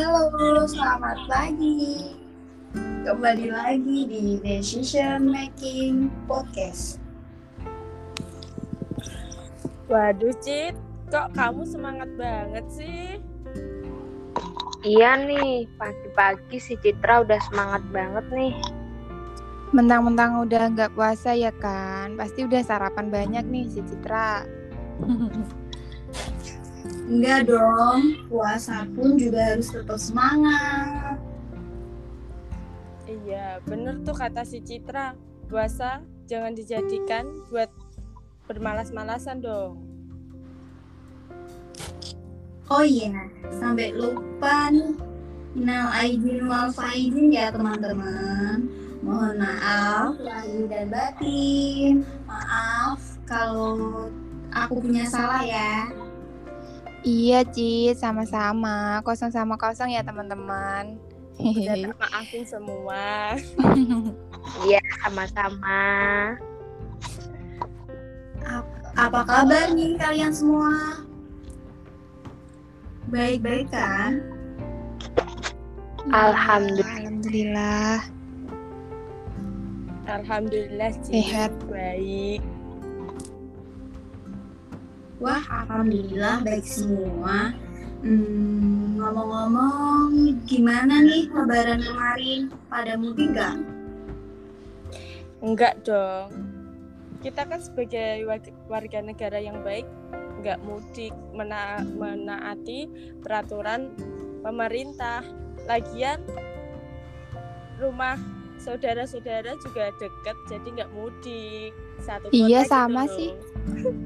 Halo, selamat pagi. Kembali lagi di Decision Making Podcast. Waduh, Cit, kok kamu semangat banget sih? Iya nih, pagi-pagi si Citra udah semangat banget nih. Mentang-mentang udah nggak puasa ya kan, pasti udah sarapan banyak nih si Citra. Enggak dong, puasa pun juga harus tetap semangat. Iya, bener tuh kata si Citra. Puasa jangan dijadikan buat bermalas-malasan dong. Oh iya, sampai lupa nih. Minal aidin wal faizin ya teman-teman. Mohon maaf lahir dan batin. Maaf kalau aku punya salah ya. Iya Cit, sama-sama. Kosong sama kosong ya teman-teman. Udah tak maafin semua. Iya, sama-sama. Apa kabar nih kalian semua? Baik-baik kan? Alhamdulillah. Alhamdulillah. Alhamdulillah, Cit. Sehat. Baik. Wah, alhamdulillah baik semua. Hmm, ngomong-ngomong, gimana nih lebaran kemarin? Pada mudik nggak? Enggak dong. Kita kan sebagai warga negara yang baik, enggak mudik mena- menaati peraturan pemerintah. Lagian rumah saudara-saudara juga deket, jadi enggak mudik. Satu Iya, kota sama gitu sih. loh.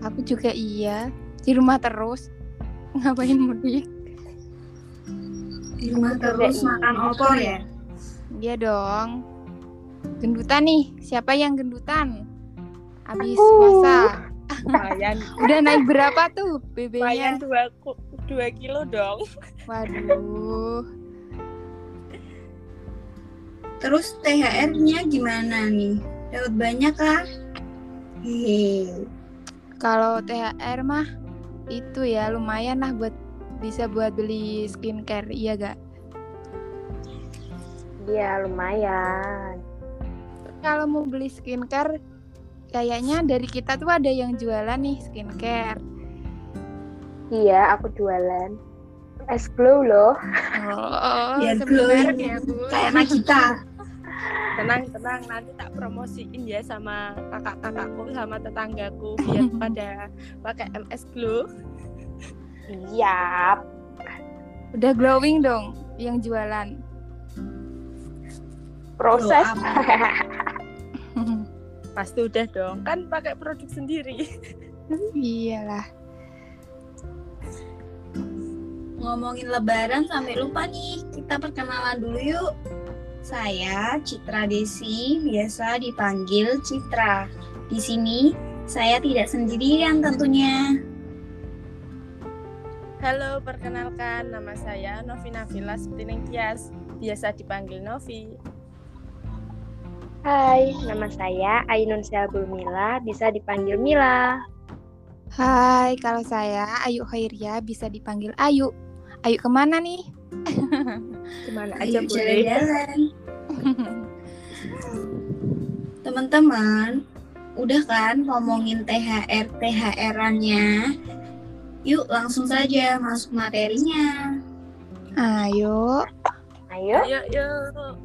Aku juga iya. Di rumah terus. Ngapain mudik? Di rumah terus Iya. makan opor ya? Iya dong. Gendutan nih. Siapa yang gendutan? Habis Aku. puasa. Lumayan, Udah naik berapa tuh BB-nya? dua, ku- dua kilo dong. Waduh. Terus THR-nya gimana nih? Dapat banyak kah? Hehe. Kalau THR mah itu ya lumayan lah buat bisa buat beli skincare, iya gak? Iya, lumayan. Kalau mau beli skincare, kayaknya dari kita tuh ada yang jualan nih skincare. Iya, aku jualan. Es glow loh. Oh, glowing. Bu. Kayak anak kita. Tenang, tenang. Nanti tak promosiin ya sama kakak-kakakku, sama tetanggaku biar pada pakai MS Glow. Iya. Udah glowing dong yang jualan. Proses. Pasti udah dong. Kan pakai produk sendiri. Iyalah. Ngomongin lebaran sampai lupa nih. Kita perkenalan dulu yuk. Saya Citra Desi, biasa dipanggil Citra. Di sini saya tidak sendirian tentunya. Halo, perkenalkan nama saya Novina Villa Tias, biasa dipanggil Novi. Hai, nama saya Ainun Syabul Mila, bisa dipanggil Mila. Hai, kalau saya Ayu Khairia bisa dipanggil Ayu. Ayu ke mana nih? Ke mana aja Ayo boleh. jalan-jalan. Teman-teman, udah kan ngomongin THR THR-annya? Yuk langsung saja masuk materinya. Ayo. Ayo. Ayo, yuk.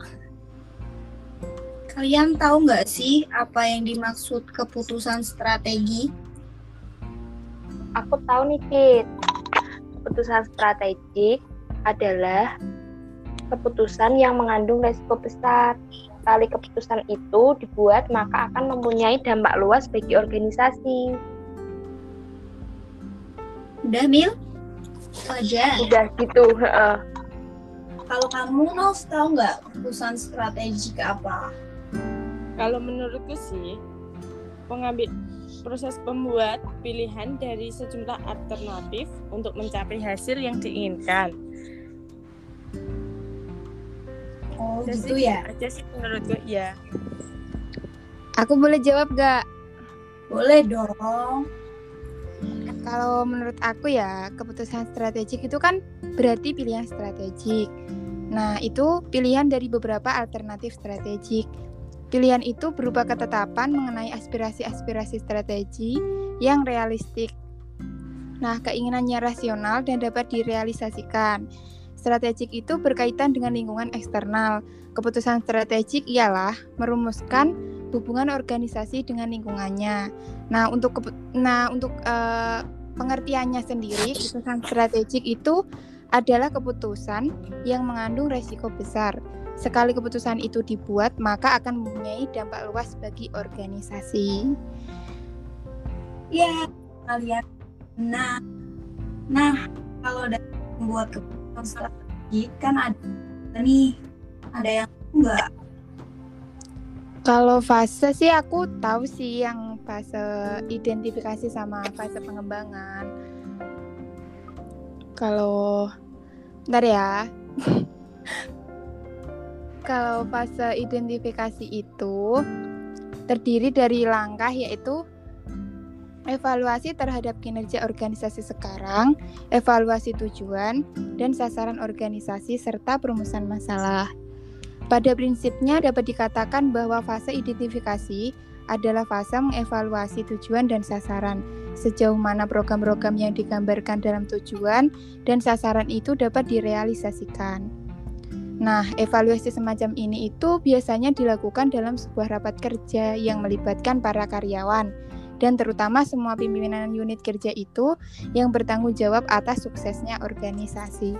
Kalian tahu nggak sih apa yang dimaksud keputusan strategi? Aku tahu nih, Kit. Keputusan strategik adalah keputusan yang mengandung resiko besar. Kali keputusan itu dibuat, maka akan mempunyai dampak luas bagi organisasi. Udah, Mil? Aja. Udah gitu. heeh. Kalau kamu, Nov, tahu nggak keputusan strategik apa? Kalau menurutku sih, pengambil proses pembuat pilihan dari sejumlah alternatif untuk mencapai hasil yang diinginkan. Oh, Aja gitu sih, ya? Aja sih menurutku ya. Aku boleh jawab gak? Boleh dong. Kalau menurut aku ya, keputusan strategik itu kan berarti pilihan strategik. Nah, itu pilihan dari beberapa alternatif strategik. Pilihan itu berupa ketetapan mengenai aspirasi-aspirasi strategi yang realistik. Nah, keinginannya rasional dan dapat direalisasikan. Strategik itu berkaitan dengan lingkungan eksternal. Keputusan strategik ialah merumuskan hubungan organisasi dengan lingkungannya. Nah, untuk nah untuk uh, pengertiannya sendiri, keputusan strategik itu adalah keputusan yang mengandung resiko besar. Sekali keputusan itu dibuat, maka akan mempunyai dampak luas bagi organisasi. Ya, kalian. Nah, nah kalau dari membuat keputusan strategik kan ada nih, ada yang enggak. Kalau fase sih aku tahu sih yang fase identifikasi sama fase pengembangan. Kalau ntar ya. Kalau fase identifikasi itu terdiri dari langkah yaitu evaluasi terhadap kinerja organisasi sekarang, evaluasi tujuan, dan sasaran organisasi serta perumusan masalah. Pada prinsipnya dapat dikatakan bahwa fase identifikasi adalah fase mengevaluasi tujuan dan sasaran, sejauh mana program-program yang digambarkan dalam tujuan dan sasaran itu dapat direalisasikan. Nah, evaluasi semacam ini itu biasanya dilakukan dalam sebuah rapat kerja yang melibatkan para karyawan dan terutama semua pimpinan unit kerja itu yang bertanggung jawab atas suksesnya organisasi.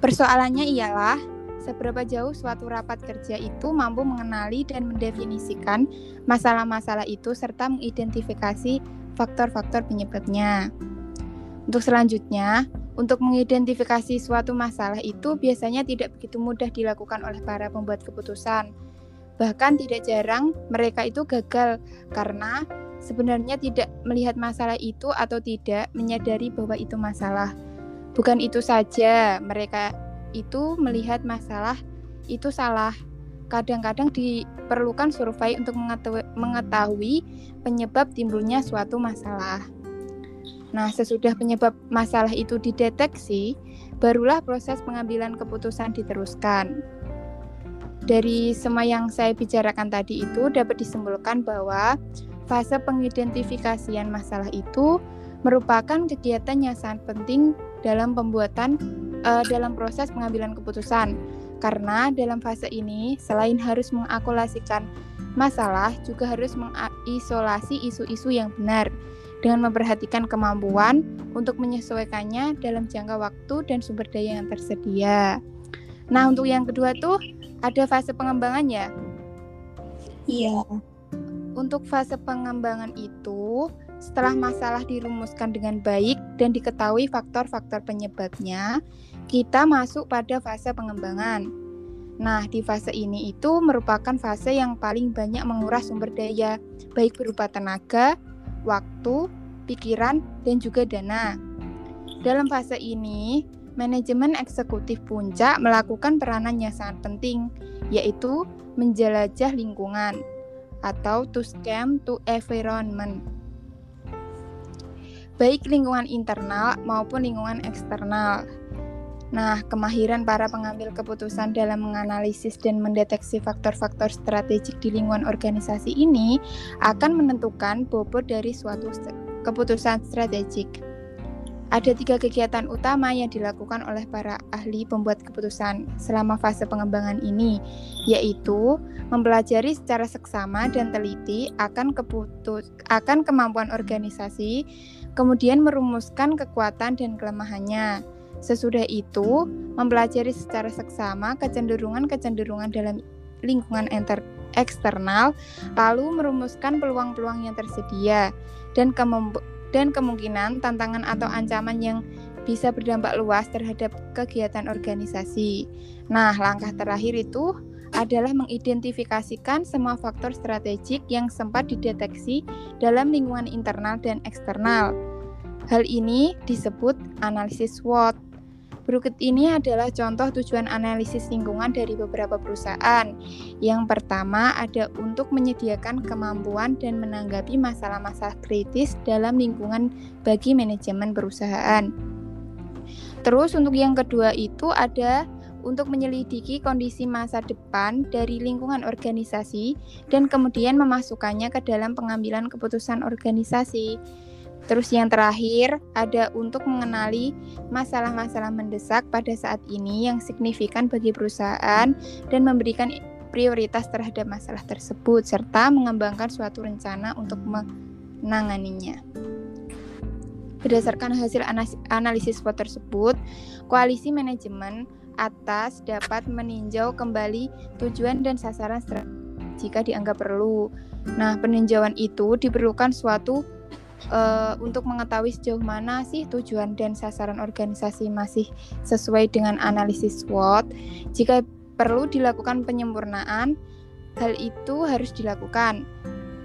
Persoalannya ialah seberapa jauh suatu rapat kerja itu mampu mengenali dan mendefinisikan masalah-masalah itu serta mengidentifikasi faktor-faktor penyebabnya. Untuk selanjutnya, untuk mengidentifikasi suatu masalah itu biasanya tidak begitu mudah dilakukan oleh para pembuat keputusan. Bahkan tidak jarang mereka itu gagal karena sebenarnya tidak melihat masalah itu atau tidak menyadari bahwa itu masalah. Bukan itu saja, mereka itu melihat masalah itu salah. Kadang-kadang diperlukan survei untuk mengetahui penyebab timbulnya suatu masalah. Nah, sesudah penyebab masalah itu dideteksi, barulah proses pengambilan keputusan diteruskan. Dari semua yang saya bicarakan tadi itu dapat disimpulkan bahwa fase pengidentifikasian masalah itu merupakan kegiatan yang sangat penting dalam pembuatan uh, dalam proses pengambilan keputusan. Karena dalam fase ini, selain harus mengakulasikan masalah, juga harus mengisolasi isu-isu yang benar dengan memperhatikan kemampuan untuk menyesuaikannya dalam jangka waktu dan sumber daya yang tersedia. Nah, untuk yang kedua tuh ada fase pengembangan ya? Iya. Untuk fase pengembangan itu, setelah masalah dirumuskan dengan baik dan diketahui faktor-faktor penyebabnya, kita masuk pada fase pengembangan. Nah, di fase ini itu merupakan fase yang paling banyak menguras sumber daya, baik berupa tenaga, waktu, pikiran, dan juga dana. Dalam fase ini, manajemen eksekutif puncak melakukan peranan yang sangat penting, yaitu menjelajah lingkungan atau to scan to environment. Baik lingkungan internal maupun lingkungan eksternal. Nah, kemahiran para pengambil keputusan dalam menganalisis dan mendeteksi faktor-faktor strategik di lingkungan organisasi ini akan menentukan bobot dari suatu keputusan strategik. Ada tiga kegiatan utama yang dilakukan oleh para ahli pembuat keputusan selama fase pengembangan ini, yaitu mempelajari secara seksama dan teliti akan keputus akan kemampuan organisasi, kemudian merumuskan kekuatan dan kelemahannya. Sesudah itu, mempelajari secara seksama kecenderungan-kecenderungan dalam lingkungan enter eksternal, lalu merumuskan peluang-peluang yang tersedia dan dan kemungkinan tantangan atau ancaman yang bisa berdampak luas terhadap kegiatan organisasi. Nah, langkah terakhir itu adalah mengidentifikasikan semua faktor strategik yang sempat dideteksi dalam lingkungan internal dan eksternal. Hal ini disebut analisis SWOT. Berikut ini adalah contoh tujuan analisis lingkungan dari beberapa perusahaan. Yang pertama ada untuk menyediakan kemampuan dan menanggapi masalah-masalah kritis dalam lingkungan bagi manajemen perusahaan. Terus untuk yang kedua itu ada untuk menyelidiki kondisi masa depan dari lingkungan organisasi dan kemudian memasukkannya ke dalam pengambilan keputusan organisasi. Terus yang terakhir ada untuk mengenali masalah-masalah mendesak pada saat ini yang signifikan bagi perusahaan dan memberikan prioritas terhadap masalah tersebut serta mengembangkan suatu rencana untuk menanganinya. Berdasarkan hasil analisis SWOT tersebut, koalisi manajemen atas dapat meninjau kembali tujuan dan sasaran jika dianggap perlu. Nah, peninjauan itu diperlukan suatu uh, untuk mengetahui sejauh mana sih tujuan dan sasaran organisasi masih sesuai dengan analisis SWOT. Jika perlu dilakukan penyempurnaan, hal itu harus dilakukan.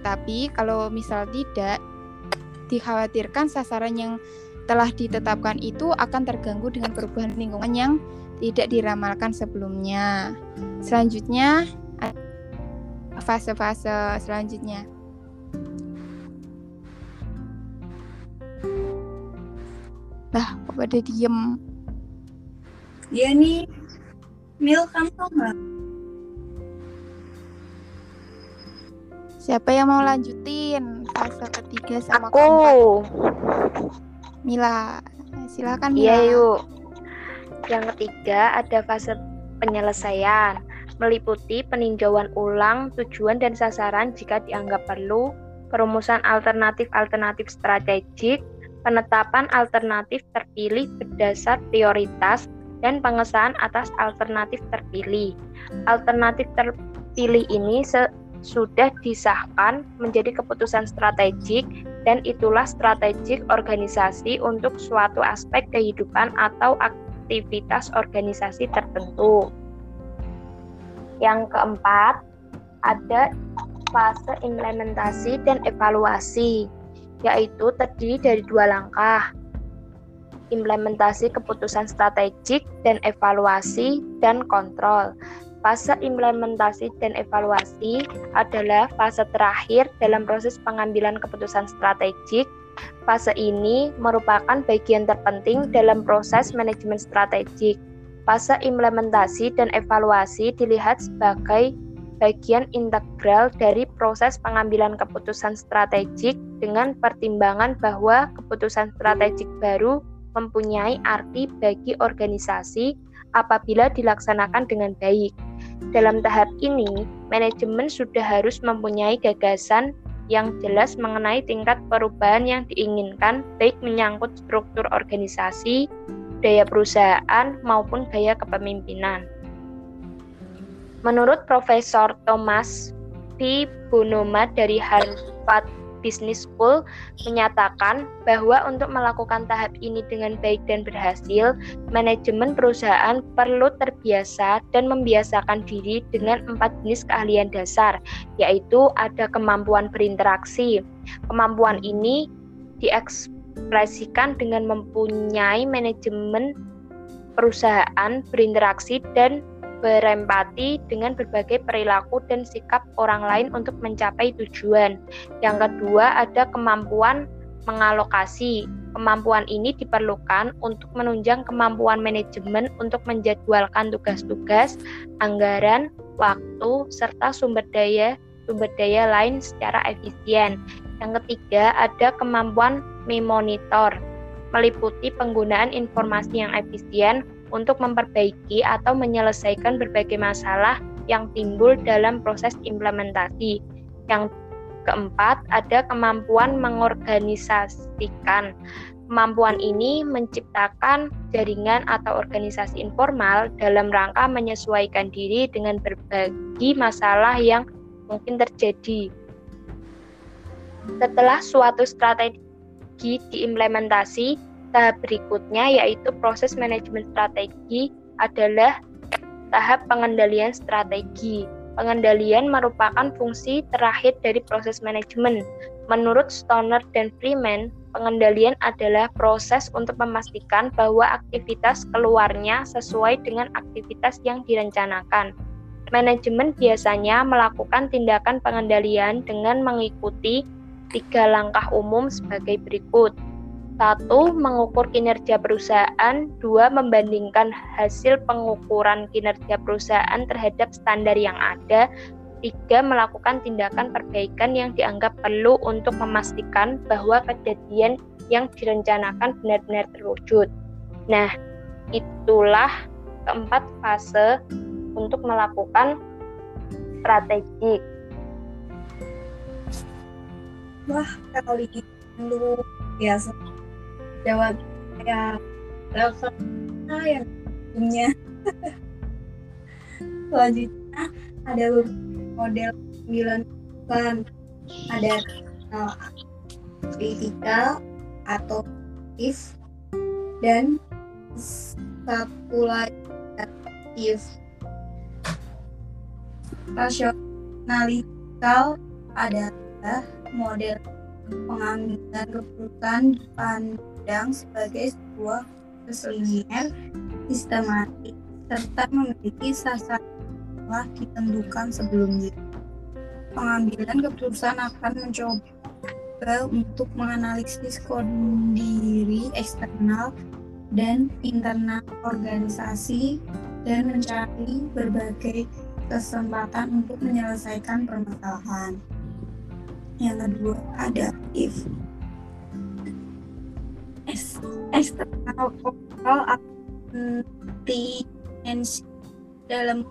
Tapi kalau misal tidak, dikhawatirkan sasaran yang telah ditetapkan itu akan terganggu dengan perubahan lingkungan yang tidak diramalkan sebelumnya. Selanjutnya, fase-fase selanjutnya. Lah, kok pada diem? Iya nih, Mil kamu tau nggak? Siapa yang mau lanjutin fase ketiga sama Aku. keempat? Mila, silakan Mila. Iya yuk. Yang ketiga ada fase penyelesaian, meliputi peninjauan ulang tujuan dan sasaran jika dianggap perlu, perumusan alternatif-alternatif strategik, penetapan alternatif terpilih berdasar prioritas, dan pengesahan atas alternatif terpilih. Alternatif terpilih ini sudah disahkan menjadi keputusan strategik dan itulah strategik organisasi untuk suatu aspek kehidupan atau aktivitas organisasi tertentu. Yang keempat, ada fase implementasi dan evaluasi yaitu terdiri dari dua langkah, implementasi keputusan strategik dan evaluasi dan kontrol. Fase implementasi dan evaluasi adalah fase terakhir dalam proses pengambilan keputusan strategik. Fase ini merupakan bagian terpenting dalam proses manajemen strategik. Fase implementasi dan evaluasi dilihat sebagai bagian integral dari proses pengambilan keputusan strategik dengan pertimbangan bahwa keputusan strategik baru mempunyai arti bagi organisasi apabila dilaksanakan dengan baik. Dalam tahap ini, manajemen sudah harus mempunyai gagasan yang jelas mengenai tingkat perubahan yang diinginkan, baik menyangkut struktur organisasi, daya perusahaan, maupun gaya kepemimpinan. Menurut Profesor Thomas P. Bonoma dari Harvard Business School menyatakan bahwa untuk melakukan tahap ini dengan baik dan berhasil, manajemen perusahaan perlu terbiasa dan membiasakan diri dengan empat jenis keahlian dasar, yaitu ada kemampuan berinteraksi. Kemampuan ini diekspresikan dengan mempunyai manajemen perusahaan berinteraksi dan berempati dengan berbagai perilaku dan sikap orang lain untuk mencapai tujuan. Yang kedua, ada kemampuan mengalokasi. Kemampuan ini diperlukan untuk menunjang kemampuan manajemen untuk menjadwalkan tugas-tugas, anggaran, waktu, serta sumber daya sumber daya lain secara efisien. Yang ketiga, ada kemampuan memonitor, meliputi penggunaan informasi yang efisien untuk memperbaiki atau menyelesaikan berbagai masalah yang timbul dalam proses implementasi. Yang keempat, ada kemampuan mengorganisasikan. Kemampuan ini menciptakan jaringan atau organisasi informal dalam rangka menyesuaikan diri dengan berbagai masalah yang mungkin terjadi. Setelah suatu strategi diimplementasi, Tahap berikutnya yaitu proses manajemen strategi adalah tahap pengendalian strategi. Pengendalian merupakan fungsi terakhir dari proses manajemen. Menurut Stoner dan Freeman, Pengendalian adalah proses untuk memastikan bahwa aktivitas keluarnya sesuai dengan aktivitas yang direncanakan. Manajemen biasanya melakukan tindakan pengendalian dengan mengikuti tiga langkah umum sebagai berikut. Satu, mengukur kinerja perusahaan. Dua, membandingkan hasil pengukuran kinerja perusahaan terhadap standar yang ada. Tiga, melakukan tindakan perbaikan yang dianggap perlu untuk memastikan bahwa kejadian yang direncanakan benar-benar terwujud. Nah, itulah keempat fase untuk melakukan strategik. Wah, kali lu biasa jawab ya level yang punya. Selanjutnya ada model sembilan kan ada uh, atau if dan satu lagi if rasionalital adalah model pengambilan keputusan dipandang sebagai sebuah keselinger sistematik serta memiliki sasaran telah ditentukan sebelumnya. Pengambilan keputusan akan mencoba untuk menganalisis kondisi eksternal dan internal organisasi dan mencari berbagai kesempatan untuk menyelesaikan permasalahan. Yang kedua ada if eksternal kontrol anti dalam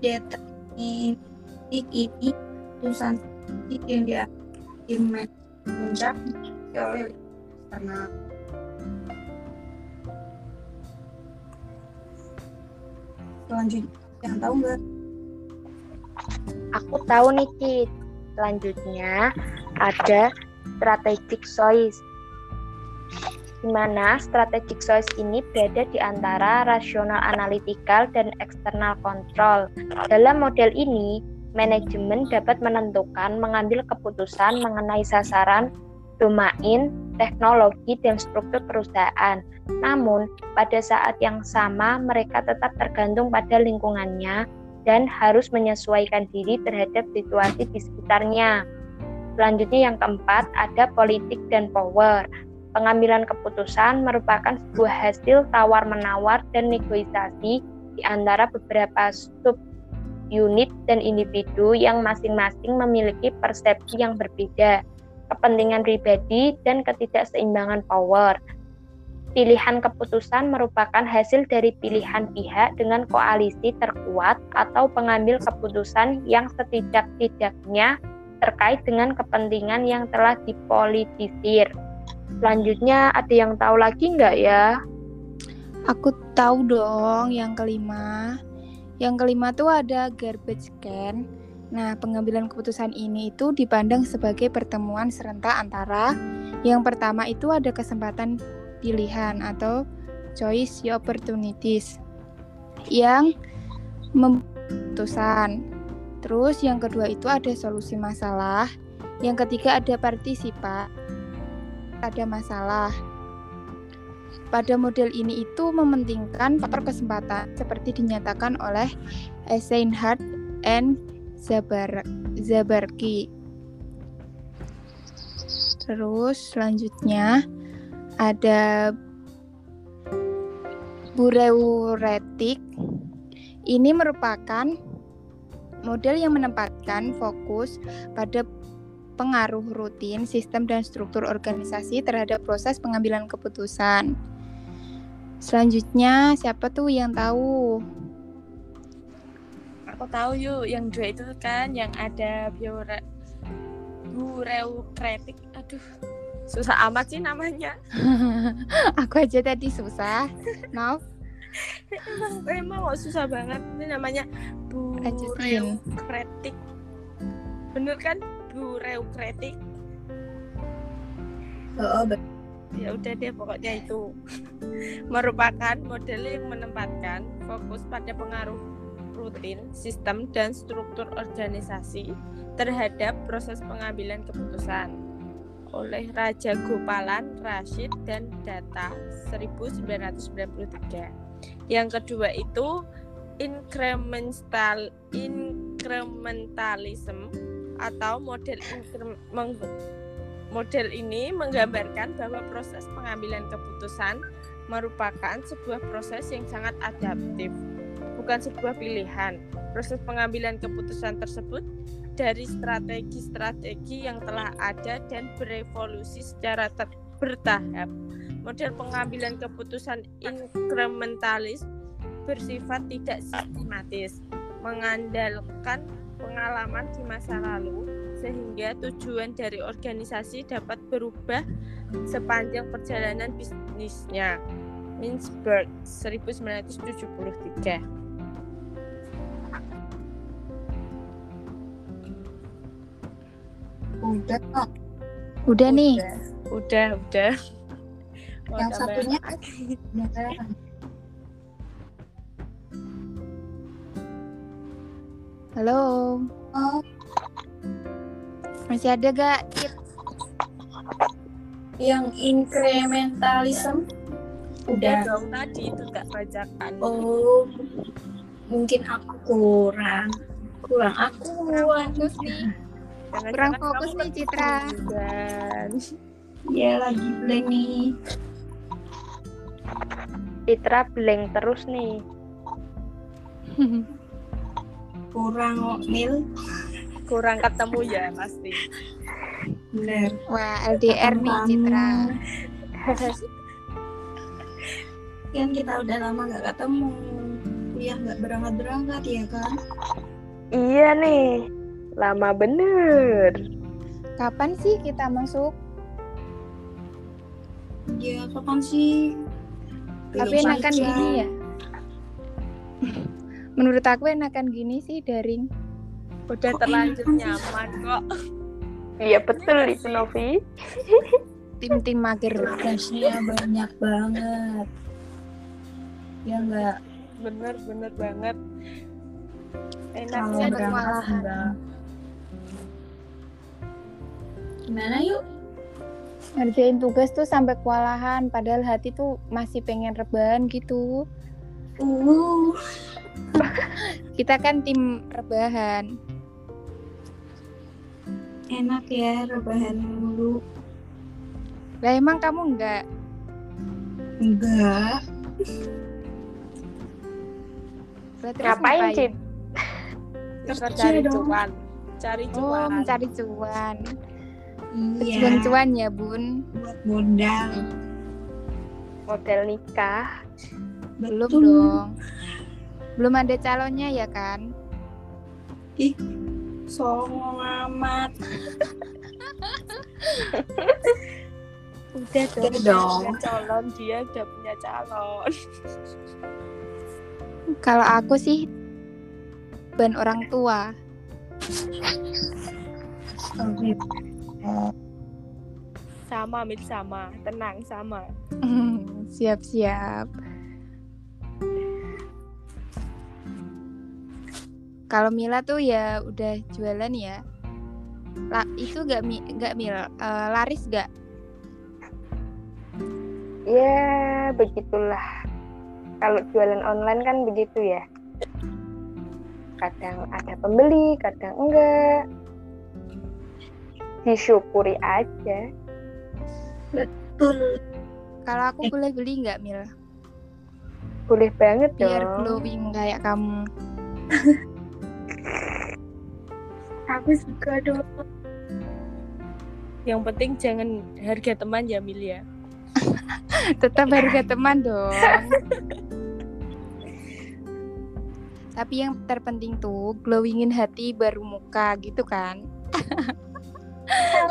deterministik ini putusan yang diakibatkan puncak oleh eksternal. Selanjutnya, yang tahu nggak? Aku tahu nih, Cid. Selanjutnya ada strategic choice di mana strategic choice ini berada di antara rasional analitikal dan eksternal kontrol. Dalam model ini, manajemen dapat menentukan mengambil keputusan mengenai sasaran, domain, teknologi, dan struktur perusahaan. Namun, pada saat yang sama mereka tetap tergantung pada lingkungannya dan harus menyesuaikan diri terhadap situasi di sekitarnya. Selanjutnya yang keempat ada politik dan power. Pengambilan keputusan merupakan sebuah hasil tawar-menawar dan negosiasi di antara beberapa sub unit dan individu yang masing-masing memiliki persepsi yang berbeda, kepentingan pribadi, dan ketidakseimbangan power. Pilihan keputusan merupakan hasil dari pilihan pihak dengan koalisi terkuat atau pengambil keputusan yang setidak-tidaknya terkait dengan kepentingan yang telah dipolitisir. Selanjutnya ada yang tahu lagi nggak ya? Aku tahu dong yang kelima. Yang kelima tuh ada garbage can. Nah, pengambilan keputusan ini itu dipandang sebagai pertemuan serentak antara yang pertama itu ada kesempatan pilihan atau choice opportunities yang memutuskan. Terus yang kedua itu ada solusi masalah. Yang ketiga ada partisipa ada masalah. Pada model ini itu mementingkan faktor kesempatan seperti dinyatakan oleh Eisenhardt and Zabar Zabarki. Terus selanjutnya ada bureuretik. Ini merupakan model yang menempatkan fokus pada pengaruh rutin sistem dan struktur organisasi terhadap proses pengambilan keputusan. Selanjutnya, siapa tuh yang tahu? Aku tahu yuk, yang dua itu kan yang ada biore bureukretik. Aduh, susah amat sih namanya. Aku aja tadi susah. Maaf. emang, emang kok susah banget. Ini namanya bureukretik. Bener kan? Bureukretik Oh, ya udah deh pokoknya itu. Merupakan model yang menempatkan fokus pada pengaruh rutin sistem dan struktur organisasi terhadap proses pengambilan keputusan. Oleh Raja Gopalan Rashid dan Data 1993. Yang kedua itu incremental incrementalism atau model model ini menggambarkan bahwa proses pengambilan keputusan merupakan sebuah proses yang sangat adaptif, bukan sebuah pilihan. Proses pengambilan keputusan tersebut dari strategi-strategi yang telah ada dan berevolusi secara bertahap. Model pengambilan keputusan inkrementalis bersifat tidak sistematis, mengandalkan pengalaman di masa lalu sehingga tujuan dari organisasi dapat berubah sepanjang perjalanan bisnisnya. Mintzberg 1973. Udah kok. Udah nih. Udah, udah. Mau Yang satunya Halo. Oh, Masih ada gak Cip? yang incrementalism Udah udah. dong tadi itu tak bacakan. Oh, mungkin aku kurang. Kurang aku kurang. Fokus nih. Jangan-jangan kurang fokus nih, Citra. ketinggalan. Ya lagi blank nih. Citra blank terus nih. Kurang Mil. Kurang ketemu ya pasti. Bener. Wah, LDR nih Citra. Kan kita udah lama nggak ketemu. Kuliah nggak berangkat-berangkat ya kan? Iya nih, lama bener. Kapan sih kita masuk? Ya kapan sih? Tapi enakan gini ya. Menurut aku enakan gini sih daring. Udah Kok terlanjur nyaman kok. Iya betul itu Novi. Tim-tim mager. Tugasnya banyak banget. Ya nggak Bener, bener banget. Enak sih ada enggak. Gimana yuk? Ngerjain tugas tuh sampai kewalahan, padahal hati tuh masih pengen rebahan gitu. Uh, Kita kan tim rebahan. enak ya rebahan dulu. Lah emang kamu enggak? Enggak. Terus Ngapain Cip? Kerja cari dong. cuan. Cari Oh, cuan. mencari cuan. Iya. Cuan-cuan ya, Bun. Buat modal. Model nikah. Belum Betul. dong. Belum ada calonnya ya kan? Songong amat. Udah dong. Udah dong. Punya calon dia udah punya calon. Kalau aku sih ban orang tua. Oke. Sama, Mit sama. Tenang sama. Siap-siap. Kalau Mila tuh ya udah jualan ya. La, itu gak mi, gak mil eh, laris gak? Ya begitulah. Kalau jualan online kan begitu ya. Kadang ada pembeli, kadang enggak. Disyukuri aja. Betul. Kalau aku Eh. boleh beli nggak Mil? Boleh banget Biar dong. glowing kayak kamu. Aku suka dong. Yang penting jangan harga teman ya, Mil ya. Tetap harga teman dong. Tapi yang terpenting tuh glowingin hati baru muka gitu kan?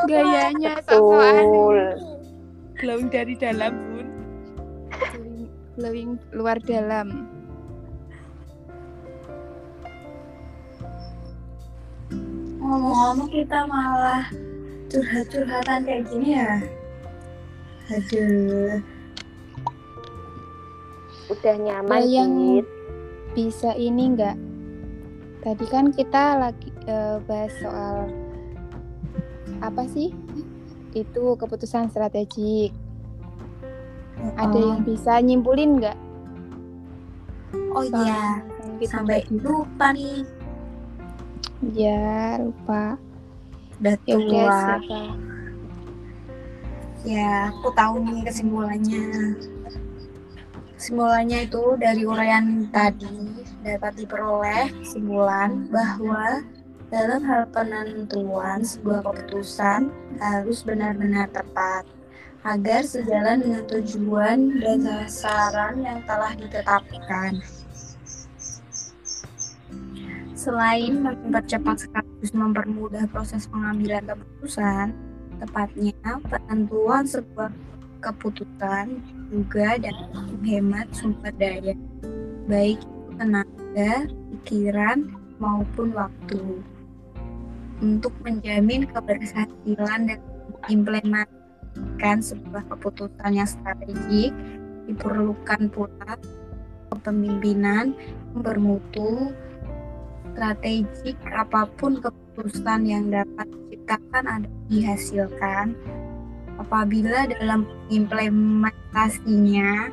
Gayanya sosokan. Glowing dari dalam, Bun. glowing, glowing luar dalam. Ngomong-ngomong kita malah curhat-curhatan kayak gini ya. Aduh. Udah nyaman Ya, yang-. Bisa ini nggak? Tadi kan kita lagi eh, bahas soal apa sih? itu keputusan strategik. Ada yang bisa nyimpulin nggak? Oh iya, Soal kita sampai lupa nih. Ya, lupa. Udah Ya udah, tua. siapa? Ya, aku tahu nih kesimpulannya. Kesimpulannya itu dari uraian tadi dapat diperoleh kesimpulan bahwa dalam hal penentuan sebuah keputusan harus benar-benar tepat agar sejalan dengan tujuan dan sasaran yang telah ditetapkan. Selain mempercepat sekaligus mempermudah proses pengambilan keputusan, tepatnya penentuan sebuah keputusan juga dapat menghemat sumber daya, baik tenaga, pikiran, maupun waktu. Untuk menjamin keberhasilan dan mengimplementasikan sebuah keputusan yang strategik, diperlukan pula kepemimpinan yang bermutu, strategik apa pun keputusan yang dapat diciptakan atau dihasilkan apabila dalam implementasinya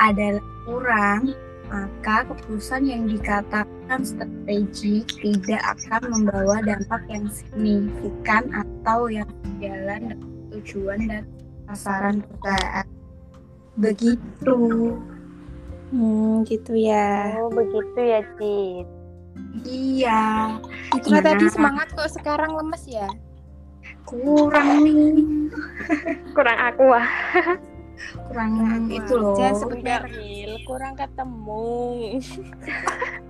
adalah kurang maka keputusan yang dikatakan strategik tidak akan membawa dampak yang signifikan atau yang sejalan dengan tujuan dan sasaran perusahaan. Begitu. Hmm, gitu ya. Oh, begitu ya, Cid. Iya, Itulah Nah. tadi semangat kok sekarang lemes ya. kurang nih. Kurang aku ah. Kurang itu loh. Enggak, Mil, kurang ketemu.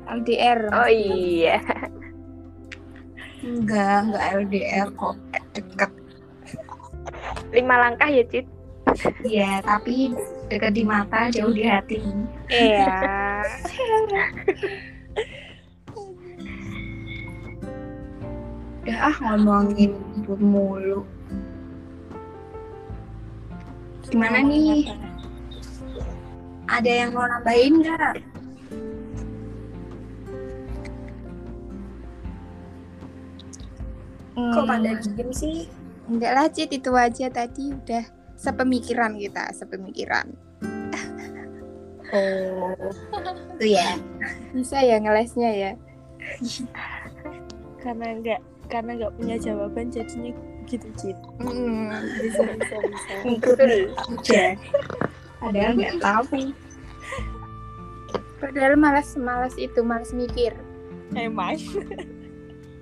LDR. Oh iya. Enggak, enggak LDR kok. Deket. Lima langkah ya, Cid. Iya, tapi dekat di mata, jauh di hati. Iya. Udah ah ngomongin itu mulu. Gimana nih? Ada yang mau nambahin nggak? Kok Hmm, pada diem sih? Enggak lah, Cit, itu aja tadi udah sepemikiran kita, sepemikiran. Oh, itu ya. Bisa ya ngelesnya ya. Karena enggak karena enggak punya jawaban jadinya gitu. Hmm. Bisa, bisa, bisa. Ikut aja. Padahal nggak tahu. Padahal malas-malas itu, malas mikir. Emang.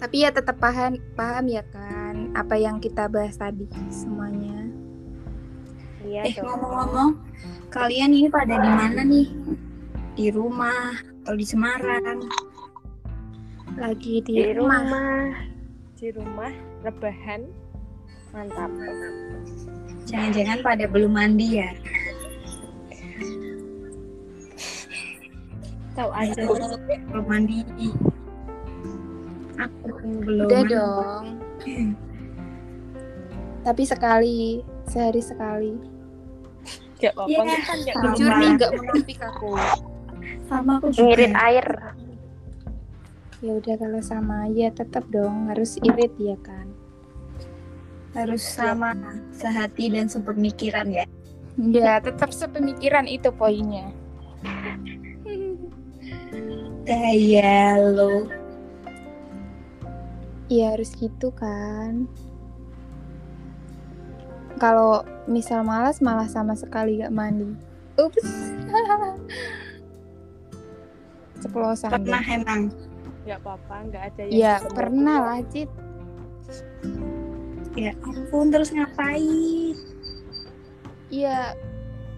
Tapi ya tetap paham, paham ya kan apa yang kita bahas tadi semuanya. Iya Eh ngomong-ngomong, kalian ini pada di mana nih? Di rumah atau di Semarang? Lagi di, Di rumah. rumah. Di rumah rebahan. Mantap. Jangan-jangan pada belum mandi ya? Tahu aja. Belum mandi. Aku belum. Udah mandi. dong. Tapi sekali, sehari sekali. Enggak apa-apa, Iya, kita kan enggak sama. Jujur nih nggak munafik aku. Sama aku juga. Ngirit air. Ya udah kalau sama ya tetap dong harus irit ya kan. Harus sama sehati dan sepemikiran ya. Ya tetap sepemikiran itu poinnya. Gaya lo. Iya harus gitu kan. Kalau misal malas malah sama sekali gak mandi. Ups. Ceplosan. deh. Pernah emang. Enggak apa-apa, enggak ada yang Ya pernah lah Cit. Ya ampun terus ngapain? Iya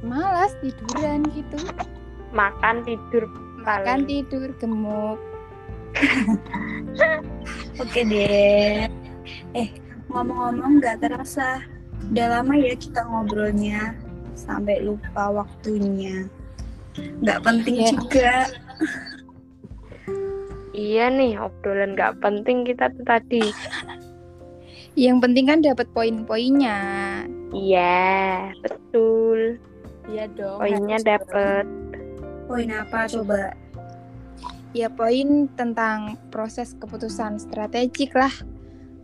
malas tiduran gitu. Makan, tidur. Makan Paling. tidur gemuk. Oke deh. Eh ngomong-ngomong nggak terasa. Udah lama ya kita ngobrolnya. Sampai lupa waktunya. Nggak penting Iya. juga. Iya nih, obrolan nggak penting kita tuh tadi. Yang penting kan dapat poin-poinnya. Iya, betul. Iya dong. Poinnya dapet. Poin apa coba? Ya poin tentang proses keputusan strategik lah.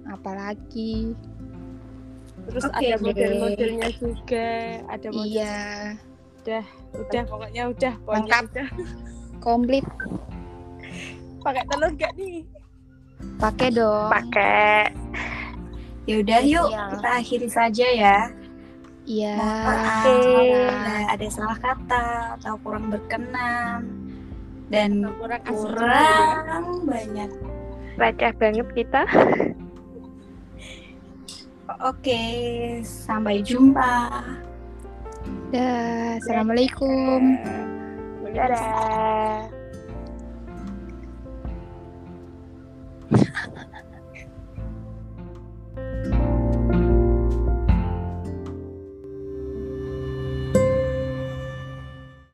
Apalagi terus Oke, ada model-modelnya juga ada model Iya, udah pokoknya udah pokoknya Lengkap. udah komplit. Pakai telur gak nih Pakai dong. Pakai. Ya udah yuk Iya. kita akhiri saja ya. Iya. Oke. bila ada salah kata atau kurang berkenan dan kurang ya. kurang banyak. Receh banget kita. Oke, sampai jumpa. Dah, Assalamualaikum. Dadah.